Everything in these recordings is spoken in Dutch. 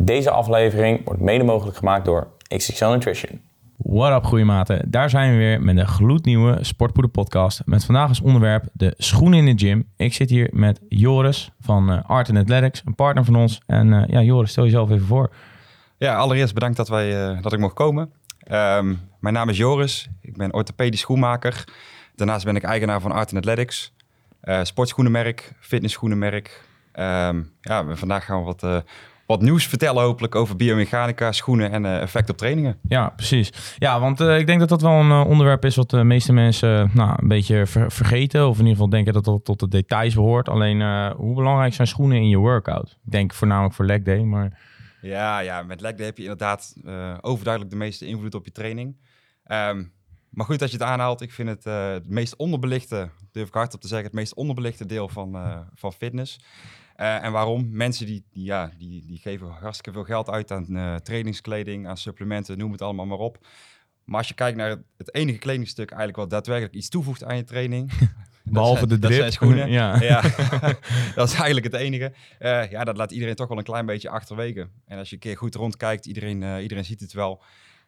Deze aflevering wordt mede mogelijk gemaakt door XXL Nutrition. What up, goeie maten. Daar zijn we weer met een gloednieuwe Sportpoeder podcast. Met vandaag als onderwerp de schoenen in de gym. Ik zit hier met Joris van uh, Art Athletics, een partner van ons. En uh, ja, Joris, stel jezelf even voor. Ja, allereerst bedankt dat, wij, uh, dat ik mocht komen. Um, mijn naam is Joris. Ik ben orthopedisch schoenmaker. Daarnaast ben ik eigenaar van Art Athletics. sportschoenenmerk, fitnessschoenenmerk. Um, ja, vandaag gaan we wat wat nieuws vertellen hopelijk over biomechanica, schoenen en uh, effect op trainingen. Ja, precies. Ja, want uh, ik denk dat dat wel een uh, onderwerp is wat de meeste mensen nou, een beetje ver vergeten. Of in ieder geval denken dat dat tot de details behoort. Alleen, hoe belangrijk zijn schoenen in je workout? Ik denk voornamelijk voor leg day, maar... Ja, ja met leg day heb je inderdaad overduidelijk de meeste invloed op je training. Um, maar goed dat je het aanhaalt. Ik vind het het meest onderbelichte, durf ik hardop te zeggen, het meest onderbelichte deel van, van fitness. Uh, en waarom? Mensen die, die, ja, die, die geven hartstikke veel geld uit aan uh, trainingskleding, aan supplementen, noem het allemaal maar op. Maar als je kijkt naar het, enige kledingstuk eigenlijk wat daadwerkelijk iets toevoegt aan je training. Behalve de drip. Dat zijn schoenen. ja. ja. dat is eigenlijk het enige. Uh, ja, dat laat iedereen toch wel een klein beetje achterwege. En als je een keer goed rondkijkt, iedereen, iedereen ziet het wel.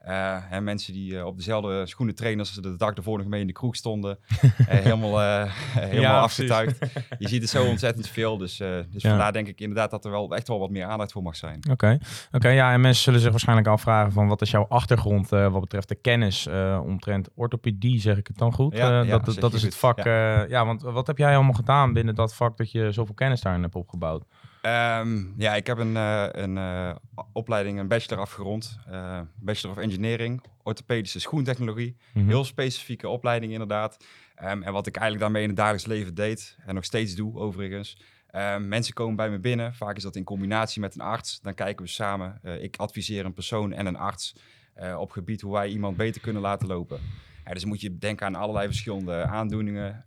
Uh, hè, mensen die uh, op dezelfde schoenen trainen als ze de dag ervoor nog mee in de kroeg stonden. uh, helemaal helemaal ja, afgetuigd. Je ziet er zo ontzettend veel. Dus, dus ja. vandaar denk ik inderdaad dat er wel echt wel wat meer aandacht voor mag zijn. Oké, okay. okay, ja, en mensen zullen zich waarschijnlijk afvragen van wat is jouw achtergrond wat betreft de kennis omtrent orthopedie, zeg ik het dan goed? Ja, dat, dat is het vak. Ja. want wat heb jij allemaal gedaan binnen dat vak dat je zoveel kennis daarin hebt opgebouwd? Um, ja, ik heb een, uh, een uh, opleiding, een bachelor afgerond. Uh, bachelor of Engineering, orthopedische schoentechnologie. Mm -hmm. Heel specifieke opleiding inderdaad. Um, en wat ik eigenlijk daarmee in het dagelijks leven deed, en nog steeds doe overigens. Um, mensen komen bij me binnen, vaak is dat in combinatie met een arts. Dan kijken we samen. ik adviseer een persoon en een arts op gebied hoe wij iemand beter kunnen laten lopen. dus moet je denken aan allerlei verschillende aandoeningen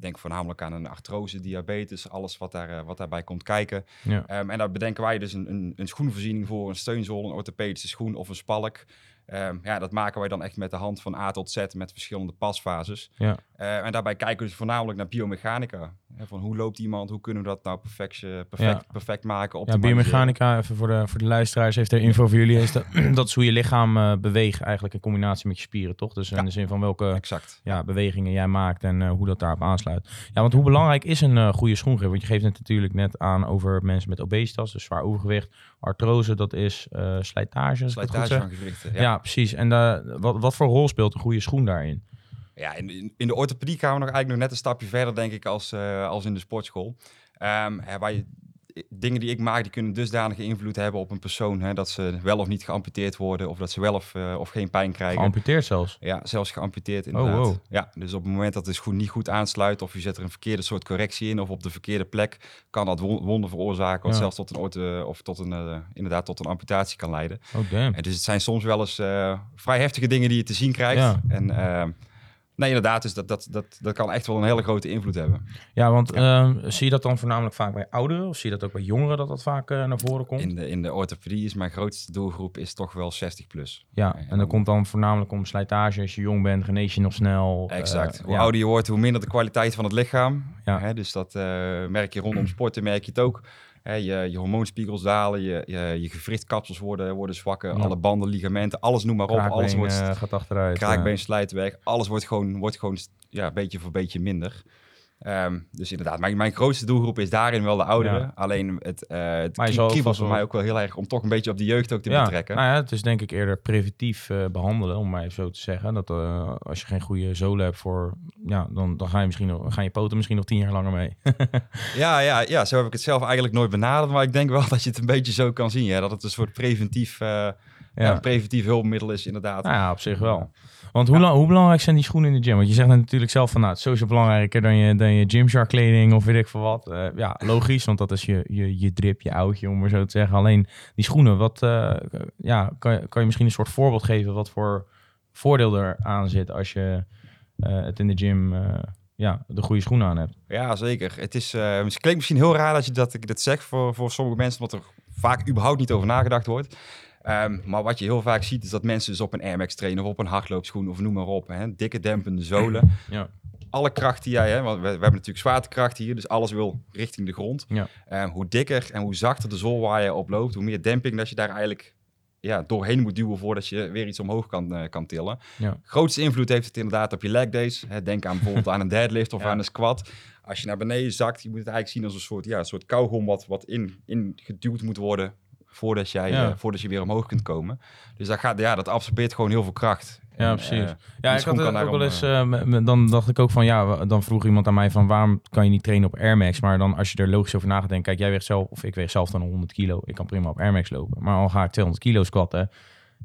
denk voornamelijk aan een artrose, diabetes, alles wat, daar, eh, wat daarbij komt kijken. Ja. Um, en daar bedenken wij dus een, een, een schoenvoorziening voor, een steunzool, een orthopedische schoen of een spalk. Um, ja, dat maken wij dan echt met de hand van A tot Z met verschillende pasfases. Ja. Uh, en daarbij kijken we dus voornamelijk naar biomechanica. Van hoe loopt iemand, hoe kunnen we dat nou perfect, perfect, perfect maken? Ja, biomechanica, even voor de, voor de luisteraars, heeft er info voor jullie, is dat, dat is hoe je lichaam uh, beweegt eigenlijk in combinatie met je spieren, toch? Dus in de zin van welke exact. Ja, bewegingen jij maakt en uh, hoe dat daarop aansluit. Ja, want hoe belangrijk is een goede schoengrip? Want je geeft het natuurlijk net aan over mensen met obesitas, dus zwaar overgewicht. Artrose, dat is slijtage. Slijtage van gewrichten, ja precies. En uh, wat, wat voor rol speelt een goede schoen daarin? Ja, in, in de orthopedie gaan we nog eigenlijk nog net een stapje verder, denk ik, als, uh, als in de sportschool. Um, waar je dingen die ik maak, die kunnen dusdanige invloed hebben op een persoon. Hè, dat ze wel of niet geamputeerd worden. Of dat ze wel of, uh, of geen pijn krijgen. Geamputeerd zelfs? Ja, zelfs geamputeerd oh, inderdaad. Oh, wow. Ja, dus op het moment dat het schoen niet goed aansluit... of je zet er een verkeerde soort correctie in... of op de verkeerde plek... kan dat wonden veroorzaken... wat ja. zelfs tot een, orte, of tot een, uh, inderdaad tot een amputatie kan leiden. Oh, damn. En dus het zijn soms wel eens uh, vrij heftige dingen die je te zien krijgt. Ja. En Nee, inderdaad. Dus dat, dat, dat, dat kan echt wel een hele grote invloed hebben. Ja, want ehm, zie je dat dan voornamelijk vaak bij ouderen? Of zie je dat ook bij jongeren dat dat vaak uh, naar voren komt? In de, in de orthopedie is mijn grootste doelgroep is toch wel 60 plus. Ja, en, en dat komt dan voornamelijk om slijtage. Als je jong bent, genees je nog snel. Exact. Uh, hoe ja. ouder je wordt, hoe minder de kwaliteit van het lichaam. Ja. Hè, dus dat uh, merk je rondom sporten, merk je het ook je, je hormoonspiegels dalen, je, je, je gewrichtkapsels worden, worden zwakker, alle banden, ligamenten, alles noem maar op. alles wordt, uh, gaat achteruit. Kraakbeen slijt weg, alles wordt gewoon, wordt gewoon ja, beetje voor beetje minder. Um, dus inderdaad, mijn, mijn grootste doelgroep is daarin wel de ouderen. Alleen het, uh, het voor mij ook wel heel erg om toch een beetje op de jeugd ook te ja, betrekken. Nou ja, het is denk ik eerder preventief uh, behandelen, om maar even zo te zeggen. Dat uh, als je geen goede zolen hebt voor, ja, dan, dan ga je misschien nog, gaan je poten misschien nog tien jaar langer mee. ja, ja, ja, zo heb ik het zelf eigenlijk nooit benaderd. Maar ik denk wel dat je het een beetje zo kan zien. Ja, dat het een soort preventief, ja. Ja, preventief hulpmiddel is inderdaad. Nou ja, op zich wel. Want hoe, hoe, belangrijk zijn die schoenen in de gym? Want je zegt natuurlijk zelf van, nou, het is sowieso belangrijker dan je, dan je Gymshark kleding of weet ik veel wat. Uh, ja, logisch, want dat is je, je, je drip, je oudje, om maar zo te zeggen. Alleen die schoenen, wat, uh, ja, kan, je, kan je misschien een soort voorbeeld geven wat voor voordeel er aan zit als je uh, het in de gym ja, de goede schoenen aan hebt. Ja, zeker. Het is, het klinkt misschien heel raar dat je dat ik dit zeg voor, voor sommige mensen, omdat er vaak überhaupt niet over nagedacht wordt. Um, maar wat je heel vaak ziet, is dat mensen dus op een Air Max trainen of op een hardloopschoen of noem maar op. Hè, dikke dempende zolen. Ja. alle kracht die jij hebt, want we, we hebben natuurlijk zwaartekracht hier, dus alles wil richting de grond. Ja. Eh, hoe dikker en hoe zachter de zool waar je op loopt, hoe meer demping dat je daar eigenlijk ja, doorheen moet duwen voordat je weer iets omhoog kan, eh, kan tillen. Ja. Grootste invloed heeft het inderdaad op je leg days. Hè, denk aan bijvoorbeeld aan een deadlift of Ja. aan een squat. Als je naar beneden zakt, je moet het eigenlijk zien als een soort, ja, een soort kauwgom wat, wat in, ingeduwd moet worden voordat, jij, Ja. eh, voordat je weer omhoog kunt komen. Dus dat, gaat, ja, dat absorbeert gewoon heel veel kracht. Ja, En, precies. eh, Ja, ik had ook wel eens, eh, dan dacht ik ook van, ja, dan vroeg iemand aan mij van, waarom kan je niet trainen op Air Max? Maar dan, als je er logisch over na gaat denken, kijk, jij weegt zelf, of ik weeg zelf dan 100 kilo, ik kan prima op Air Max lopen. Maar al ga ik 200 kilo squatten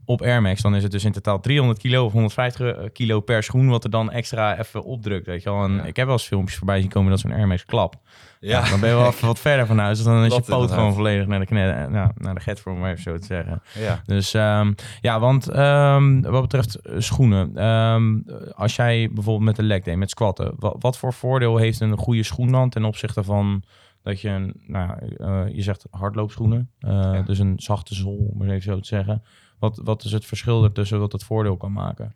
op Air Max, dan is het dus in totaal 300 kilo of 150 kilo per schoen, wat er dan extra even opdrukt, weet je wel. En Ja. ik heb wel eens filmpjes voorbij zien komen dat zo'n Air Max klap. ja, Ja, dan ben je wel even wat verder van huis, dus dan is je poot inderdaad. gewoon volledig naar de, kne- nou, naar de get voor om maar even zo te zeggen. ja. Dus ehm, ja, want ehm, wat betreft eh, schoenen, ehm, als jij bijvoorbeeld met de leg day, met squatten, wat, wat voor voordeel heeft een goede schoen dan ten opzichte van dat je een, nou, eh, je zegt hardloopschoenen, eh, dus een zachte zool, om het even zo te zeggen. Wat, wat is het verschil ertussen wat het voordeel kan maken?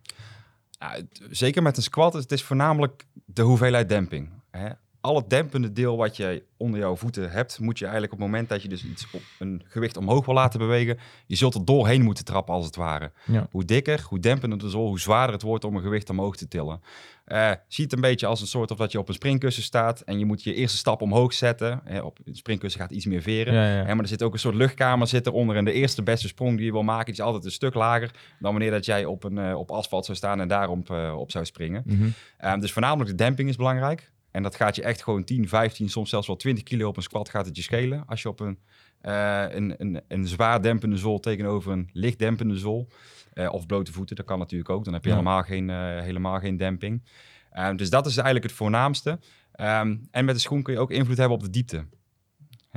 Zeker met een squat, het is voornamelijk de hoeveelheid demping. Hè? Al het dempende deel wat je onder jouw voeten hebt, moet je eigenlijk op het moment dat je dus iets op een gewicht omhoog wil laten bewegen, je zult er doorheen moeten trappen als het ware. Ja. Hoe dikker, hoe dempender de zool, hoe zwaarder het wordt om een gewicht omhoog te tillen. Eh zie het een beetje als een soort of dat je op een springkussen staat en je moet je eerste stap omhoog zetten. Hè, op een springkussen gaat iets meer veren. Ja, ja. Hè, maar er zit ook een soort luchtkamer zit eronder. En de eerste beste sprong die je wil maken, die is altijd een stuk lager dan wanneer dat jij op, een, eh, op asfalt zou staan en daarop eh, op zou springen. Mhm. Ehm, dus voornamelijk de demping is belangrijk. En dat gaat je echt gewoon 10, 15, soms zelfs wel 20 kilo op een squat gaat het je schelen. Als je op een, eh, een, een, een zwaar dempende zool tegenover een licht dempende zool. eh, of blote voeten, dat kan natuurlijk ook. Dan heb je Ja. helemaal, geen, eh, helemaal geen demping. Ehm, dus dat is eigenlijk het voornaamste. Ehm, en met de schoen kun je ook invloed hebben op de diepte.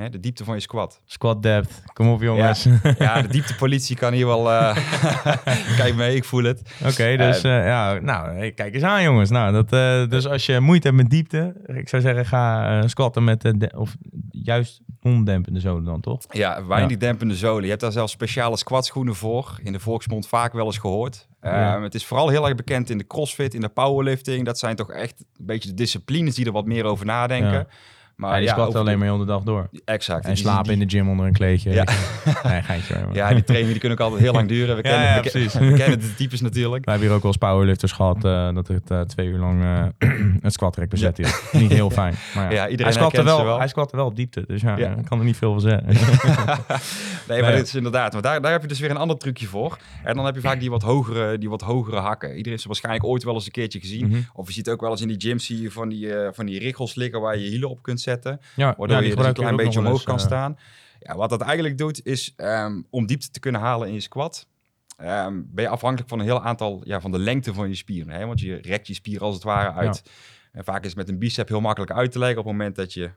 Hè, de diepte van je squat. Squat depth, kom op jongens. Ja, de dieptepolitie kan hier wel... eh, Kijk mee, ik voel het. Oké, dus eh, ja, nou, hey, kijk eens aan jongens. Nou, dat, eh, dus als je moeite hebt met diepte, ik zou zeggen ga eh, squatten met, eh, de, of juist ondempende zolen dan, toch? Ja, weinig dempende zolen. Je hebt daar zelfs speciale squatschoenen voor. In de volksmond vaak wel eens gehoord. Ja. Het is vooral heel erg bekend in de crossfit, in de powerlifting. Dat zijn toch echt een beetje de disciplines die er wat meer over nadenken. Ja. Maar ja, die alleen maar heel de dag door. Exact. En slapen die- in de gym onder een kleedje. Ja. nee, geintje maar. Ja, die trainingen die kunnen ook altijd heel lang duren. We kennen, ja, we, precies. we kennen de types natuurlijk. Wij hebben hier ook wel eens powerlifters gehad eh, dat het eh, twee uur lang eh het squatrek bezet hield. Niet heel fijn. Maar ja, iedereen hij squatte wel, wel. Hij squatte wel op diepte, dus ja, ik kan er niet veel van zeggen. nee, maar dit is inderdaad. Maar daar, daar heb je dus weer een ander trucje voor. En dan heb je vaak die wat hogere, die wat hogere hakken. Iedereen heeft ze waarschijnlijk ooit wel eens een keertje gezien. Mhm. Of je ziet ook wel eens in die gyms zie je van die, eh, van die riggels liggen waar je je hielen op kunt zetten. Ja, Waardoor ja, je dus een klein beetje omhoog kan eh, staan. Ja, wat dat eigenlijk doet, is ehm, om diepte te kunnen halen in je squat. ehm, ben je afhankelijk van een heel aantal, ja, van de lengte van je spieren. Hè? Want je rekt je spier als het ware uit. En vaak is het met een bicep heel makkelijk uit te leggen. Op het moment dat je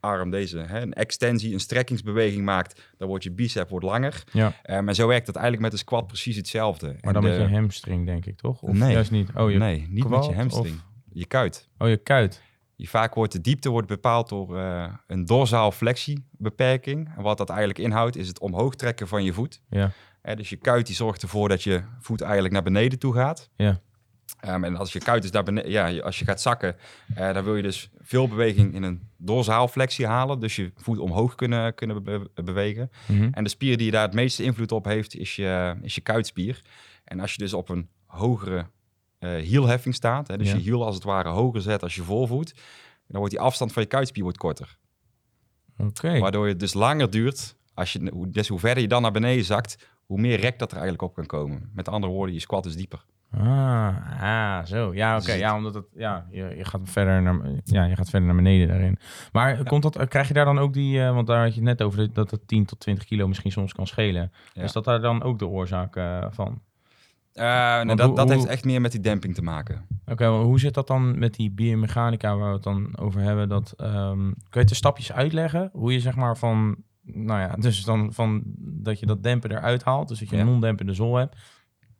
arm deze, hè, een extensie, een strekkingsbeweging maakt, dan wordt je bicep wordt langer. Ja. Ehm, en zo werkt het eigenlijk met de squat precies hetzelfde. Maar En dan met je hamstring, denk ik, toch? Of Nee. juist niet? Oh, je, Nee, niet met je hamstring. of- Je kuit. oh, je kuit. Je vaak wordt de diepte wordt bepaald door eh, een dorsaal flexiebeperking. En wat dat eigenlijk inhoudt, is het omhoog trekken van je voet. Ja. Dus je kuit die zorgt ervoor dat je voet eigenlijk naar beneden toe gaat. Ja. Ehm, en als je kuit dus naar beneden, ja, als je gaat zakken, eh, dan wil je dus veel beweging in een dorsaalflexie halen. Dus je voet omhoog kunnen, kunnen be- bewegen. Mhm. En de spier die daar het meeste invloed op heeft, is je, is je kuitspier. En als je dus op een hogere hielheffing staat, hè, dus Ja. je hiel als het ware hoger zet als je voorvoet, dan wordt die afstand van je kuitspier wordt korter. Oké. Waardoor het dus langer duurt. Als je, hoe, dus hoe verder je dan naar beneden zakt, hoe meer rek dat er eigenlijk op kan komen. Met andere woorden, je squat is dieper. Ah, ah, zo. Ja, oké. Dus Ja, omdat het, ja, je, je gaat verder naar, ja, je gaat verder naar beneden daarin. Maar komt dat, krijg je daar dan ook die, eh, want daar had je het net over, dat het 10 tot 20 kilo misschien soms kan schelen. Ja. Is dat daar dan ook de oorzaak eh, van? Eh, nou, dat hoe- dat hoe- heeft echt meer met die demping te maken. Oké, maar hoe zit dat dan met die biomechanica waar we het dan over hebben? Dat, ehm, kun je het de stapjes uitleggen? Hoe je zeg maar van, nou ja, dus dan van dat je dat dempen eruit haalt, dus dat je Ja. een non-dempende zool hebt,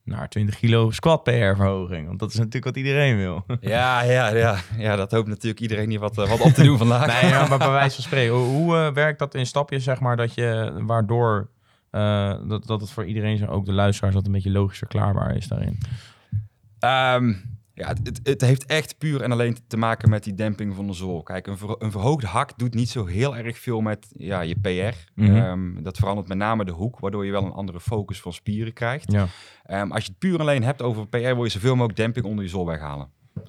naar 20 kilo squat PR verhoging. Want dat is natuurlijk wat iedereen wil. Ja, ja, ja, ja, dat hoopt natuurlijk iedereen hier wat, eh, wat op te doen vandaag. Nee, ja, maar bij wijze van spreken. Hoe, hoe, eh, werkt dat in stapjes, zeg maar, dat je, waardoor eh, dat, dat het voor iedereen, zo ook de luisteraars, dat een beetje logisch verklaarbaar is daarin? Ehm, Ja, het, het, heeft echt puur en alleen te maken met die demping van de zool. Kijk, een, ver- een verhoogde hak doet niet zo heel erg veel met ja, je PR. Mhm. Ehm, dat verandert met name de hoek, waardoor je wel een andere focus van spieren krijgt. Ja. Ehm, als je het puur en alleen hebt over PR, wil je zoveel mogelijk demping onder je zool weghalen. En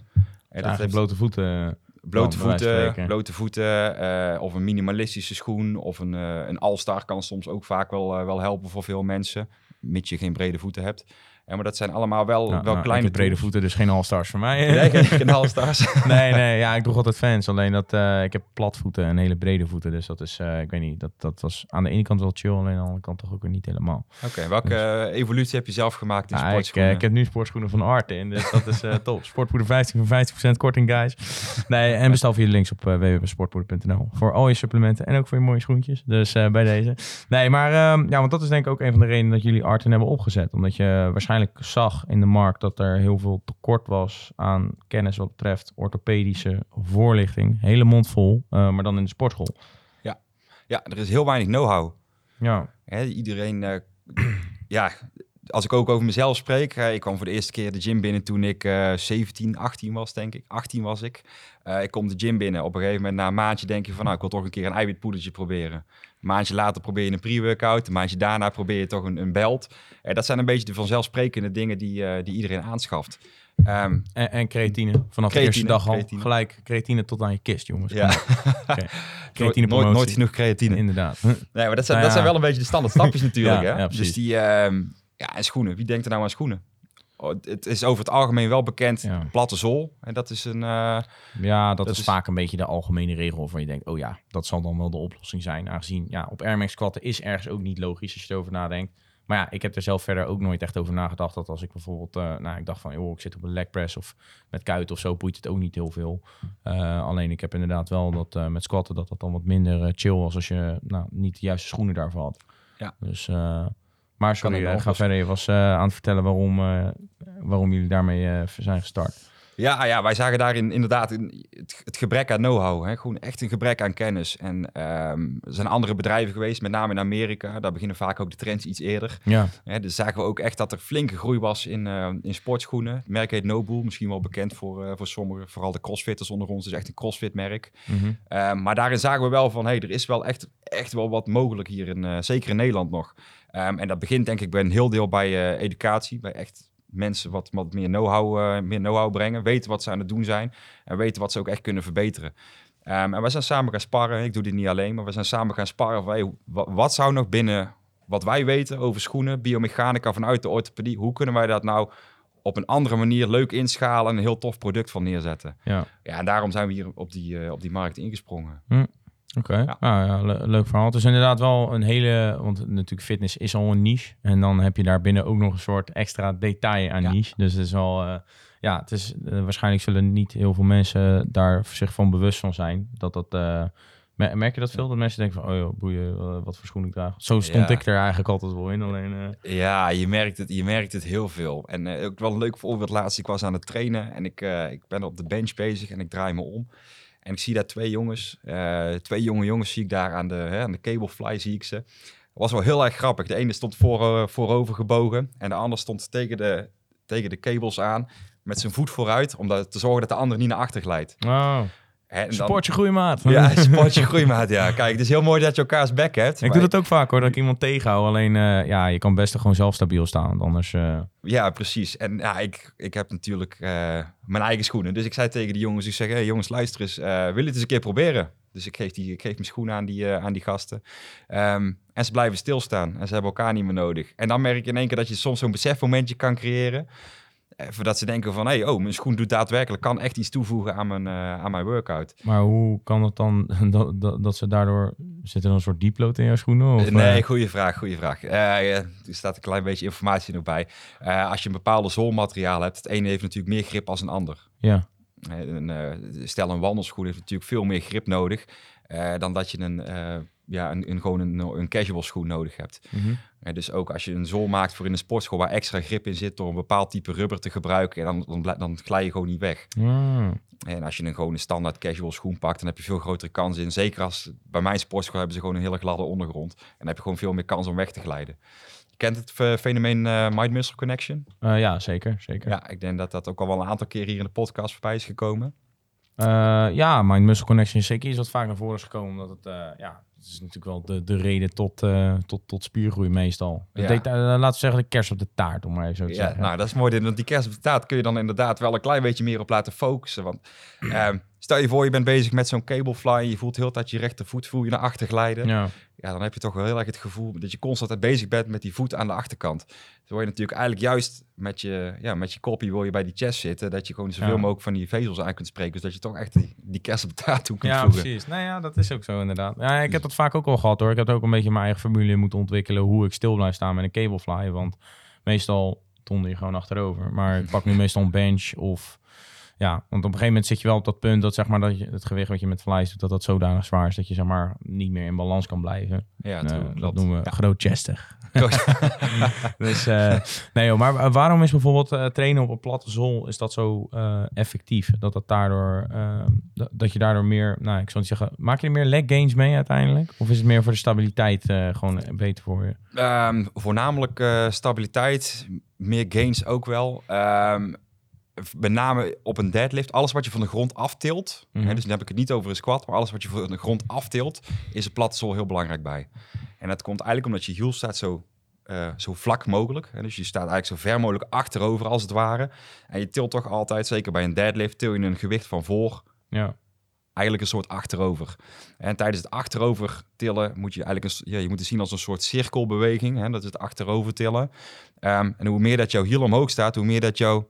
Eigenlijk heeft blote voeten. Blote voeten, blote voeten eh, of een minimalistische schoen of een, eh een All-Star kan soms ook vaak wel, eh, wel helpen voor veel mensen, mits je geen brede voeten hebt. Ja, maar dat zijn allemaal wel, Ja, wel nou, kleine ik brede voeten, dus geen all-stars voor mij. Nee, geen, geen All-Stars. nee, nee, ja, ik droeg altijd fans. Alleen dat eh, ik heb platvoeten en hele brede voeten. Dus dat is, eh, ik weet niet, dat, dat was aan de ene kant wel chill, alleen aan de andere kant toch ook weer niet helemaal. Oké, welke eh, evolutie heb je zelf gemaakt in Ja, ik, sportschoenen? eh, ik heb nu sportschoenen van Arte in, dus dat is top. Sportpoeder 15 voor 50% korting, guys. Nee, en bestel via de links op uh, www.sportpoeder.nl voor al je supplementen en ook voor je mooie schoentjes. Dus bij deze. Nee, maar ehm, ja, want dat is denk ik ook een van de redenen dat jullie Arten hebben opgezet. Omdat je waarschijnlijk zag in de markt dat er heel veel tekort was aan kennis wat betreft orthopedische voorlichting. Hele mond vol, eh, maar dan in de sportschool. Ja, er is heel weinig know-how. Ja, Hè, iedereen, eh, ja, als ik ook over mezelf spreek, hè, ik kwam voor de eerste keer de gym binnen toen ik eh 17, 18 was, denk ik. 18 was ik. Eh, ik kom de gym binnen. Op een gegeven moment, na een maandje, denk je van, nou, ik wil toch een keer een eiwitpoedertje proberen. Een maandje later probeer je een pre-workout. Een maandje daarna probeer je toch een, een belt. Eh, dat zijn een beetje de vanzelfsprekende dingen die, eh, die iedereen aanschaft. Ehm, en, en creatine. Vanaf de eerste dag al. creatine. Gelijk creatine tot aan je kist, jongens. ja, Creatine nooit, genoeg creatine. Inderdaad. Nee, maar dat zijn, Nou dat zijn wel een beetje de standaard stapjes natuurlijk. Ja, hè? ja, dus die, ehm, ja, en schoenen. Wie denkt er nou aan schoenen? Oh, het- is over het algemeen wel bekend, Ja. platte zool. En dat is een... eh, Ja, dat, Dat is, is- vaak een beetje de algemene regel waarvan je denkt, oh ja, dat zal dan wel de oplossing zijn. Aangezien, ja, op Air Max squatten is ergens ook niet logisch als je erover nadenkt. Maar ja, ik heb er zelf verder ook nooit echt over nagedacht dat als ik bijvoorbeeld, eh, nou, ik dacht van, joh, ik zit op een leg press of met kuit of zo, boeit het ook niet heel veel. Eh, alleen ik heb inderdaad wel dat met squatten dat dat dan wat minder chill was als je, nou, niet de juiste schoenen daarvoor had. Ja. Dus, maar sorry, ga verder. Je was eh, aan het vertellen waarom, eh, waarom jullie daarmee eh, zijn gestart. Ja, ja, wij zagen daarin inderdaad in het, het gebrek aan know-how. Gewoon echt een gebrek aan kennis. En ehm, er zijn andere bedrijven geweest, met name in Amerika. Daar beginnen vaak ook de trends iets eerder. Ja, Hè? Dus zagen we ook echt dat er flinke groei was in, eh, in sportschoenen. Het merk heet Nobull, misschien wel bekend voor, eh, voor sommigen. Vooral de crossfitters onder ons, dus echt een crossfit-merk. mhm. Ehm, maar daarin zagen we wel van, hey, er is wel echt, echt wel wat mogelijk hier, in, eh, zeker in Nederland nog. Ehm, en dat begint denk ik bij een heel deel bij eh, educatie, bij echt mensen wat, wat meer know-how eh, meer know-how brengen, weten wat ze aan het doen zijn en weten wat ze ook echt kunnen verbeteren. Ehm, en we zijn samen gaan sparren, ik doe dit niet alleen, maar we zijn samen gaan sparren van, hey, wa- wat zou nog binnen wat wij weten over schoenen, biomechanica vanuit de orthopedie, hoe kunnen wij dat nou op een andere manier leuk inschalen en een heel tof product van neerzetten? ja. Ja, en daarom zijn we hier op die, eh, op die markt ingesprongen. Oké, Ja. Nou ja, le- leuk verhaal. Het is inderdaad wel een hele, want natuurlijk fitness is al een niche. En dan heb je daar binnen ook nog een soort extra detail aan Ja. niche. Dus het is wel, eh, ja, het is, eh, waarschijnlijk zullen niet heel veel mensen daar zich van bewust van zijn. Dat dat, eh, mer- merk je dat veel? Dat mensen denken van, oh joh, boeien, wat voor schoen ik draag. Zo stond ik er eigenlijk altijd wel in, alleen... Ja, je merkt het, je merkt het heel veel. En ook wel een leuk voorbeeld laatst. Ik was aan het trainen en ik, ik ben op de bench bezig en ik draai me om. En ik zie daar twee jongens, eh, twee jonge jongens zie ik daar aan de, hè, aan de cablefly zie ik ze. Was wel heel erg grappig. De ene stond voor, eh, voorover gebogen en de ander stond tegen de, tegen de cables aan met zijn voet vooruit, om dat- te zorgen dat de ander niet naar achter glijdt. Oh, Hè, en dan- sportje groeimaat. Ja, sportje groeimaat, ja. Kijk, het is heel mooi dat je elkaars bek hebt. Ik doe dat ook vaak hoor, dat ik iemand tegenhoud. Alleen, eh, ja, je kan best gewoon zelf stabiel staan. Want anders, eh, Ja, precies. En ja, ik, ik heb natuurlijk eh, mijn eigen schoenen. Dus ik zei tegen die jongens, ik zeg, hey, jongens, luister eens, wil je het eens een keer proberen? Dus ik geef, die, ik geef mijn schoenen aan die, aan die gasten. Ehm, en ze blijven stilstaan en ze hebben elkaar niet meer nodig. En dan merk je in één keer dat je soms zo'n besefmomentje kan creëren. Eh, voordat ze denken van, hey, oh, mijn schoen doet daadwerkelijk, kan echt iets toevoegen aan mijn, eh, aan mijn workout. Maar hoe kan het dan dat, dat, dat ze daardoor... Zit er dan een soort deepload in jouw schoenen? Of, nee, eh, goede vraag, goede vraag. Er staat een klein beetje informatie nog bij. Als je een bepaalde zoolmateriaal hebt, het ene heeft natuurlijk meer grip als een ander. ja. Stel een wandelschoen heeft natuurlijk veel meer grip nodig dan dat je een, ja, een, een, gewoon een, een casual schoen nodig hebt. En dus ook als je een zool maakt voor in een sportschool waar extra grip in zit door een bepaald type rubber te gebruiken, dan, dan, dan glij je gewoon niet weg. Ah. En als je een gewoon een standaard casual schoen pakt, dan heb je veel grotere kans in. Zeker als bij mijn sportschool hebben ze gewoon een hele gladde ondergrond. En dan heb je gewoon veel meer kans om weg te glijden. Je kent het fe- fenomeen eh, mind-muscle connection? Eh, ja, zeker. zeker. Ja, ik denk dat dat ook al wel een aantal keer hier in de podcast voorbij is gekomen. Eh, ja, Mind Muscle Connection is zeker iets wat vaak naar voren is gekomen. Omdat het, eh, ja, het is natuurlijk wel de, de reden tot, eh, tot, tot spiergroei meestal. Deed, eh, laten we zeggen de kerst op de taart, om maar even zo te Ja, zeggen. nou, dat is mooi. Want die kerst op de taart kun je dan inderdaad wel een klein beetje meer op laten focussen. Want ehm, stel je voor, je bent bezig met zo'n cablefly. Je voelt heel tijd je rechtervoet voel je naar achter glijden. Ja. ja. dan heb je toch wel heel erg het gevoel dat je constant bezig bent met die voet aan de achterkant. Terwijl je natuurlijk eigenlijk juist met je, ja, met je kopie wil je bij die chest zitten. Dat je gewoon zoveel Ja. mogelijk van die vezels aan kunt spreken. Dus dat je toch echt die, die kerst op de taart toe kunt Ja, voegen. precies. Nou ja, dat is ook zo inderdaad. Ja, ik heb dat vaak ook al gehad hoor. Ik heb ook een beetje mijn eigen formule moeten ontwikkelen hoe ik stil blijf staan met een cablefly. Want meestal donder je gewoon achterover. Maar ik pak nu meestal een bench of... Ja, want op een gegeven moment zit je wel op dat punt dat, zeg maar, dat je, het gewicht wat je met flies doet, dat dat zodanig zwaar is dat je zeg maar, niet meer in balans kan blijven. Ja, Eh, dat noemen we Ja. grootchestig. Dus eh, nee joh, maar waarom is bijvoorbeeld eh, trainen op een platte zool, is dat zo effectief? Dat, dat, daardoor, eh, dat, je daardoor meer, nou ik zou niet zeggen, maak je er meer leg gains mee uiteindelijk? Of is het meer voor de stabiliteit gewoon beter voor je? Ehm, voornamelijk stabiliteit, meer gains ook wel. Ehm, met name op een deadlift, alles wat je van de grond aftilt, Mhm. hè, dus dan heb ik het niet over een squat, maar alles wat je van de grond aftilt, is een platte zool heel belangrijk bij. En dat komt eigenlijk omdat je hiel staat zo, eh, zo vlak mogelijk. Hè, dus je staat eigenlijk zo ver mogelijk achterover als het ware. En je tilt toch altijd, zeker bij een deadlift, til je een gewicht van voor Ja, eigenlijk een soort achterover. En tijdens het achterover tillen moet je eigenlijk een, ja, je moet het zien als een soort cirkelbeweging. Hè? Dat is het achterover tillen. Ehm, en hoe meer dat jouw hiel omhoog staat, hoe meer dat jouw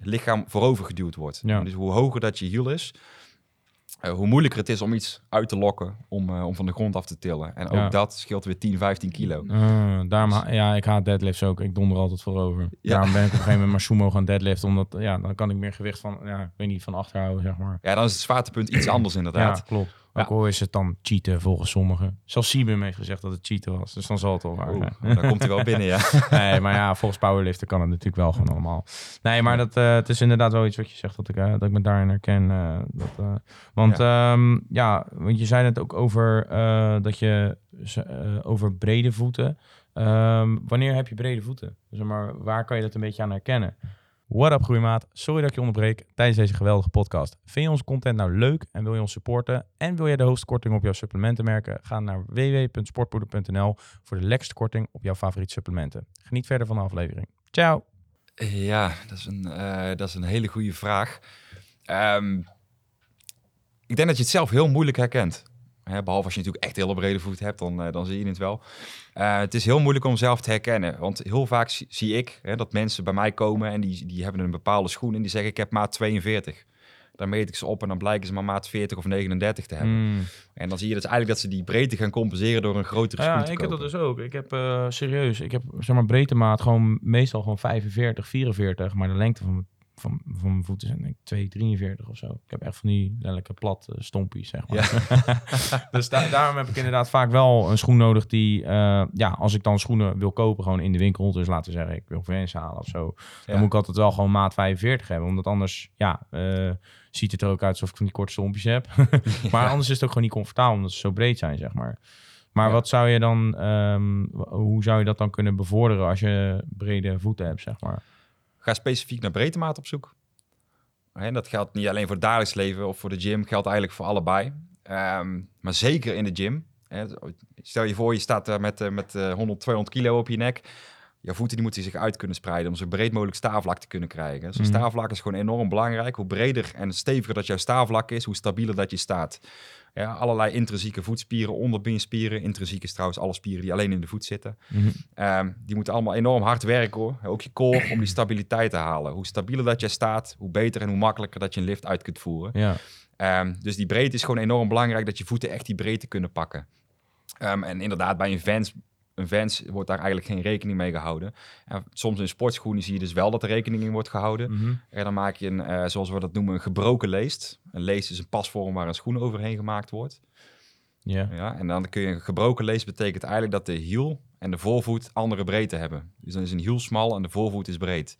lichaam voorover geduwd wordt. Ja. Dus hoe hoger dat je hiel is, eh, hoe moeilijker het is om iets uit te lokken om, eh, om van de grond af te tillen. En ook Ja. dat scheelt weer 10, 15 kilo. Eh, daarom, ja, ik haat deadlifts ook. Ik donder altijd voorover. Ja. Daarom ben ik op een gegeven moment maar sumo gaan deadliften, omdat ja, dan kan ik meer gewicht van, ja, ik weet niet, van achterhouden zeg maar. Ja, dan is het zwaartepunt iets anders inderdaad. Ja, klopt. Ook al is het dan cheaten volgens sommigen. Zelfs Sibum heeft gezegd dat het cheaten was. Dus dan zal het wel waar Oeh, zijn. dan komt hij wel binnen, ja. Nee, maar ja, volgens powerliften kan het natuurlijk wel gewoon allemaal. Nee, maar dat, eh, het is inderdaad wel iets wat je zegt dat ik, eh, dat ik me daarin herken. eh, dat, want ja. ja, want je zei het ook over dat je over brede voeten. Ehm, wanneer heb je brede voeten? Zeg maar, waar kan je dat een beetje aan herkennen? What up groeimaat, sorry dat ik je onderbreek tijdens deze geweldige podcast. Vind je onze content nou leuk en wil je ons supporten en wil je de hoogste korting op jouw supplementen merken? Ga naar www.sportpoeder.nl voor de lekkerste korting op jouw favoriete supplementen. Geniet verder van de aflevering. Ciao! Ja, dat is een, eh, dat is een hele goede vraag. Ehm, ik denk dat je het zelf heel moeilijk herkent. Hè, behalve als je natuurlijk echt hele brede voet hebt, dan, eh, dan zie je het wel. Eh, het is heel moeilijk om zelf te herkennen. Want heel vaak zie, zie ik hè, dat mensen bij mij komen en die, die hebben een bepaalde schoen en die zeggen ik heb maat 42. Dan meet ik ze op en dan blijken ze maar maat 40 of 39 te hebben. Hmm. En dan zie je dus eigenlijk dat ze die breedte gaan compenseren door een grotere schoen Ja, te ik heb dat dus ook. Ik heb eh, serieus, ik heb zeg maar breedte maat gewoon meestal gewoon 45, 44, maar de lengte van mijn, van, van mijn voeten zijn denk ik 2, 43 of zo. Ik heb echt van die lelijke plat eh, stompies, zeg maar. dus da- daarom heb ik inderdaad vaak wel een schoen nodig die, eh, ja, als ik dan schoenen wil kopen, gewoon in de winkel, dus laten we zeggen, ik wil Vans halen of zo, dan moet ik altijd wel gewoon maat 45 hebben, omdat anders, ja, eh, ziet het er ook uit alsof ik van die korte stompjes heb. maar anders is het ook gewoon niet comfortabel, omdat ze zo breed zijn, zeg maar. Maar Ja. wat zou je dan, ehm, hoe zou je dat dan kunnen bevorderen als je brede voeten hebt, zeg maar? Ga specifiek naar breedtemaat op zoek. Hè, dat geldt niet alleen voor het dagelijks leven of voor de gym, geldt eigenlijk voor allebei. Ehm, maar zeker in de gym. Hè, stel je voor, je staat daar met, eh, met eh, 100, 200 kilo op je nek. Je voeten die moeten zich uit kunnen spreiden om zo breed mogelijk staafvlak te kunnen krijgen. Zo'n Mhm. staafvlak is gewoon enorm belangrijk. Hoe breder en steviger dat jouw staafvlak is, hoe stabieler dat je staat. Ja, allerlei intrinsieke voetspieren, onderbeenspieren. Intrinsiek is trouwens alle spieren die alleen in de voet zitten. Ehm, die moeten allemaal enorm hard werken hoor. Ook je core om die stabiliteit te halen. Hoe stabieler dat je staat, hoe beter en hoe makkelijker dat je een lift uit kunt voeren. Ja, Ehm, dus die breedte is gewoon enorm belangrijk dat je voeten echt die breedte kunnen pakken. Ehm, en inderdaad, bij een Vans, een Vans wordt daar eigenlijk geen rekening mee gehouden. En soms in sportschoenen zie je dus wel dat er rekening in wordt gehouden. Mhm. En dan maak je een, eh, zoals we dat noemen, een gebroken leest. Een leest is een pasvorm waar een schoen overheen gemaakt wordt. Ja. Ja, en dan kun je een gebroken lees betekent eigenlijk dat de hiel en de voorvoet andere breedte hebben. Dus dan is een hiel smal en de voorvoet is breed.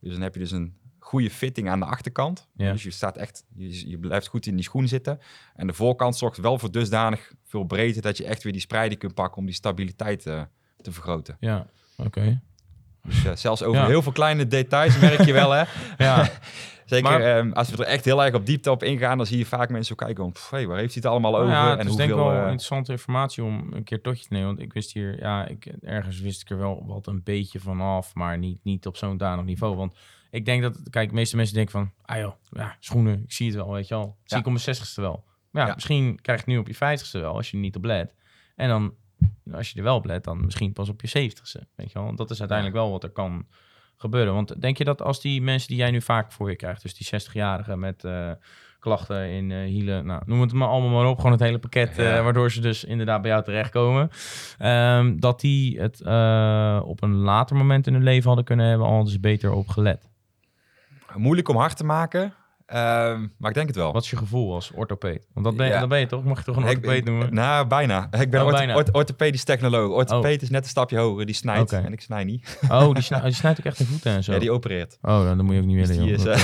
Dus dan heb je dus een goede fitting aan de achterkant. Ja. Dus je staat echt, je, je blijft goed in die schoen zitten. En de voorkant zorgt wel voor dusdanig veel breedte dat je echt weer die spreiding kunt pakken om die stabiliteit eh, te vergroten. Ja, oké. Dus eh, zelfs over Ja. heel veel kleine details merk je wel, hè? Ja, Zeker Maar- ehm, als we er echt heel erg op diepte op ingaan, dan zie je vaak mensen zo kijken van, pff, hey, waar heeft hij het allemaal over? Nou en het is denk ik hoeveel, wel eh, interessante informatie om een keer tot je te nemen. Want ik wist hier, ja, ik, ergens wist ik er wel wat een beetje van af, maar niet, niet op zo'n danig niveau. Want ik denk dat, kijk, de meeste mensen denken van, ah joh, ja, schoenen, ik zie het wel, weet je wel. Zie ik op mijn zestigste wel. Maar ja, misschien krijg je het nu op je vijftigste wel, als je er niet op let. En dan, als je er wel op let, dan misschien pas op je zeventigste, weet je wel. Want dat is uiteindelijk wel wat er kan gebeuren. Want denk je dat als die mensen die jij nu vaak voor je krijgt, dus die 60-jarigen met eh, klachten in eh, hielen, nou, noem het maar allemaal maar op, gewoon het hele pakket, eh, waardoor ze dus inderdaad bij jou terechtkomen, ehm, dat die het op een later moment in hun leven hadden kunnen hebben, al dus beter op gelet. Moeilijk om hard te maken, ehm, maar ik denk het wel. Wat is je gevoel als orthopeed? Want dat ben, Ja. dat ben je toch? Mag je toch een orthopeed noemen? Nou, bijna. Ik ben Oh, ortho- bijna. ortho- orthopedisch technoloog. Orthopeed is net een stapje hoger. Die snijdt en ik snij niet. Oh, die, snij- die snijdt ook echt in voeten en zo. Ja, die opereert. Oh, dat moet je ook niet Dus willen, die is, joh.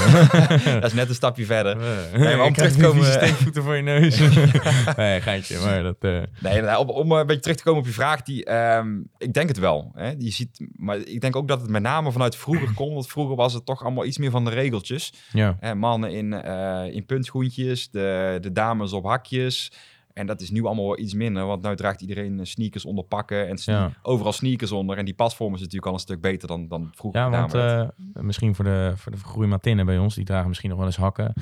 eh, dat is net een stapje verder. Nee, maar om terug te komen- steekvoeten voor je neus. nee, geintje, maar dat... eh, Nee, om, om een beetje terug te komen op je vraag. Die, ehm, ik denk het wel. Hè. Je ziet, maar ik denk ook dat het met name vanuit vroeger komt. Want vroeger was het toch allemaal iets meer van de regeltjes. ja. Hè, mannen in, eh, in puntschoentjes, de, de dames op hakjes. En dat is nu allemaal iets minder. Want nu draagt iedereen eh, sneakers onder pakken. En sne- Ja. overal sneakers onder. En die pasvorm is natuurlijk al een stuk beter dan, dan vroeger. Ja, want eh, misschien voor de, voor de groeimatinnen bij ons, die dragen misschien nog wel eens hakken.